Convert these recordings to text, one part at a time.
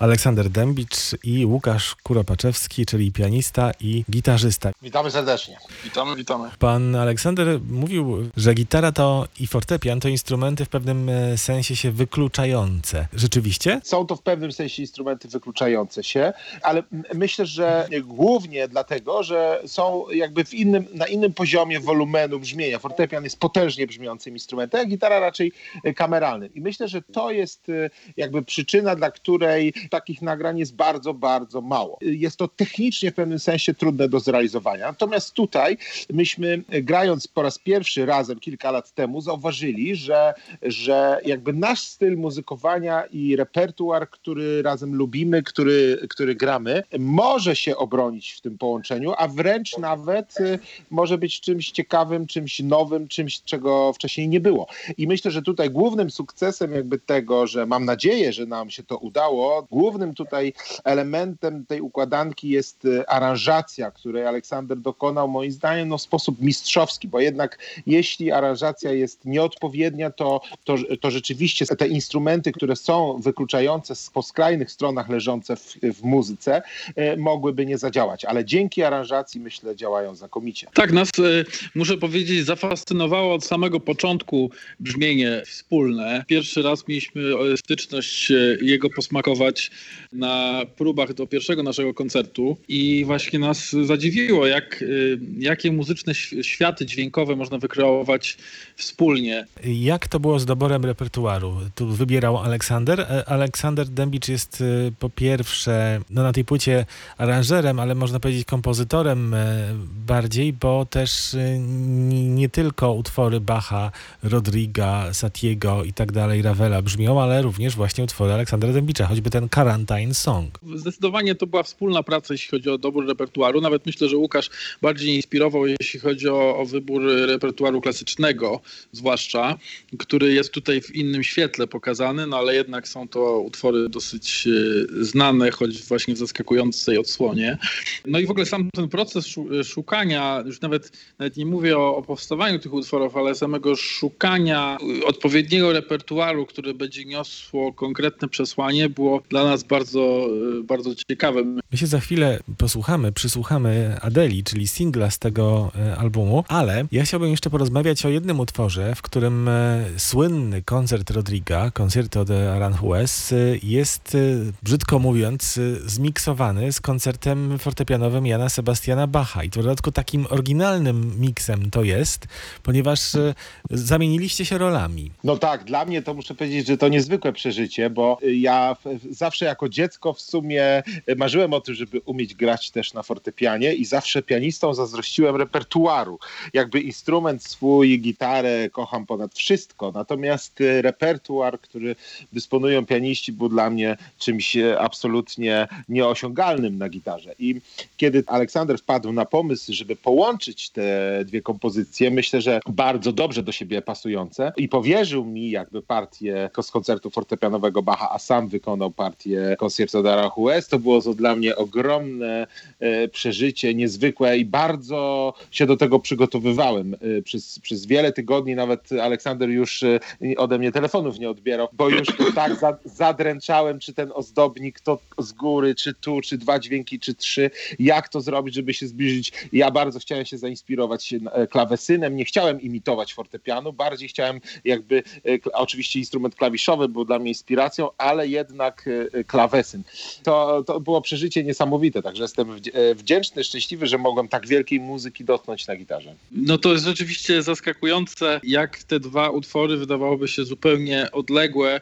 Aleksander Dębicz i Łukasz Kuropaczewski, czyli pianista i gitarzysta. Witamy serdecznie. Witamy, witamy. Pan Aleksander mówił, że gitara to i fortepian to instrumenty w pewnym e, sensie się wykluczające. Rzeczywiście? Są to w pewnym sensie instrumenty wykluczające się, ale myślę, że głównie dlatego, że są jakby w innym, na innym poziomie wolumenu brzmienia. Fortepian jest potężnie brzmiącym instrumentem, a gitara raczej e, kameralnym. I myślę, że to jest e, jakby przyczyna, dla której takich nagrań jest bardzo, bardzo mało. Jest to technicznie w pewnym sensie trudne do zrealizowania. Natomiast tutaj myśmy grając po raz pierwszy razem kilka lat temu zauważyli, że, że jakby nasz styl muzykowania i repertuar, który razem lubimy, który, który gramy, może się obronić w tym połączeniu, a wręcz nawet y, może być czymś ciekawym, czymś nowym, czymś, czego wcześniej nie było. I myślę, że tutaj głównym sukcesem jakby tego, że mam nadzieję, że nam się to udało, głównym tutaj elementem tej układanki jest y, aranżacja, której Aleksander dokonał moim zdaniem no, w sposób mistrzowski, bo jednak jeśli aranżacja jest nieodpowiednia, to, to, to rzeczywiście te instrumenty, które są wykluczające po skrajnych stronach leżące w, w muzyce, e, mogłyby nie zadziałać, ale dzięki aranżacji myślę działają znakomicie. Tak, nas, e, muszę powiedzieć, zafascynowało od samego początku brzmienie wspólne. Pierwszy raz mieliśmy styczność jego posmakować na próbach do pierwszego naszego koncertu i właśnie nas zadziwiło, jak, e, jakie muzyczne światy dźwiękowe można wykreować wspólnie. Jak to było z doborem repertuaru? Tu wybierał Aleksander. E, Aleksander Dębicz jest e, po pierwsze no na tej płycie aranżerem, ale można powiedzieć kompozytorem e, bardziej, bo też n- nie tylko utwory Bacha, Rodriga, Satiego i tak dalej, Ravela brzmią, ale również właśnie utwory Aleksandra Dębicza, choćby ten Quarantine Song. Zdecydowanie to była wspólna praca, jeśli chodzi o dobór repertuaru. Nawet myślę, że Łukasz bardziej inspirował, jeśli chodzi o, o wybór repertuaru klasycznego, zwłaszcza, który jest tutaj w innym świetle pokazany, no ale jednak są to utwory dosyć e, znane, choć właśnie w zaskakującej odsłonie. No i w ogóle sam ten proces szu- szukania, już nawet, nawet nie mówię o, o powstawaniu tych utworów, ale samego szukania odpowiedniego repertuaru, który będzie niosło konkretne przesłanie, było dla nas bardzo, y, bardzo ciekawe. My się za chwilę posłuchamy, przysłuchamy Adeli, czyli singla z tego e, albumu, ale ja chciałbym jeszcze porozmawiać o jednym utworze, w którym e, słynny koncert Rodriga, Concerto de Aranjuez, jest, brzydko mówiąc, zmiksowany z koncertem fortepianowym Jana Sebastiana Bacha. I to w dodatku takim oryginalnym miksem to jest, ponieważ zamieniliście się rolami. No tak, dla mnie to muszę powiedzieć, że to niezwykłe przeżycie, bo ja w, zawsze jako dziecko w sumie marzyłem o tym, żeby umieć grać też na fortepianie i zawsze pianistom zazdrościłem repertuaru. Jakby instrument swój, gitarę kocham ponad wszystko, natomiast e, repertuar, który dysponują pianiści był dla mnie czymś e, absolutnie nieosiągalnym na gitarze. I kiedy Aleksander wpadł na pomysł, żeby połączyć te dwie kompozycje, myślę, że bardzo dobrze do siebie pasujące i powierzył mi jakby partię z koncertu fortepianowego Bacha, a sam wykonał partię Concierto de Aranjuez, to było to dla mnie ogromne e, przeżycie, niezwykłe i bardzo się do tego przygotowywałem. E, przez, przez wiele tygodni nawet Aleksander już e, ode mnie telefonów nie odbierał, bo już to tak za, zadręczałem, czy ten ozdobnik to z góry, czy tu, czy dwa dźwięki, czy trzy, jak to zrobić, żeby się zbliżyć. Ja bardzo chciałem się zainspirować klawesynem, nie chciałem imitować fortepianu, bardziej chciałem jakby, oczywiście instrument klawiszowy był dla mnie inspiracją, ale jednak klawesyn. To, to było przeżycie niesamowite, także jestem e, wdzięczny, szczęśliwy, że mogłem tak wielkiej muzyki dotknąć na gitarze. No to jest rzeczywiście zaskakujące, jak te dwa utwory wydawałoby się zupełnie odległe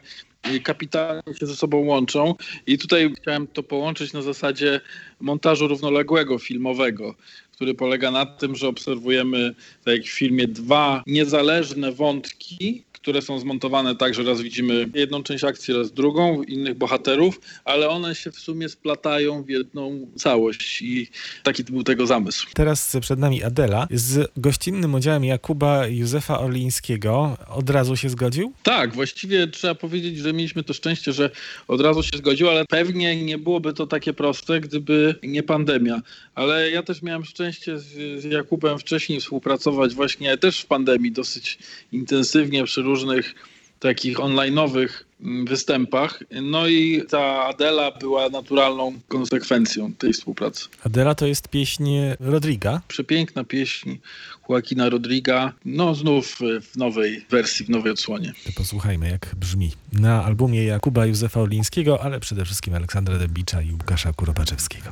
kapitalnie się ze sobą łączą. I tutaj chciałem to połączyć na zasadzie montażu równoległego, filmowego, który polega na tym, że obserwujemy, tak jak w filmie, dwa niezależne wątki, które są zmontowane tak, że raz widzimy jedną część akcji, raz drugą, innych bohaterów, ale one się w sumie splatają w jedną całość i taki był tego zamysł. Teraz przed nami Adela z gościnnym udziałem Jakuba Józefa Orlińskiego. Od razu się zgodził? Tak, właściwie trzeba powiedzieć, że mieliśmy to szczęście, że od razu się zgodził, ale pewnie nie byłoby to takie proste, gdyby nie pandemia. Ale ja też miałem szczęście z, z Jakubem wcześniej współpracować właśnie też w pandemii dosyć intensywnie przy różnych takich online'owych mm, występach. No i ta Adela była naturalną konsekwencją tej współpracy. Adela to jest pieśń Rodriga. Przepiękna pieśń Joaquina Rodriga, no znów w nowej wersji, w nowej odsłonie. Posłuchajmy, jak brzmi na albumie Jakuba Józefa Orlińskiego, ale przede wszystkim Aleksandra Dębicza i Łukasza Kuropaczewskiego.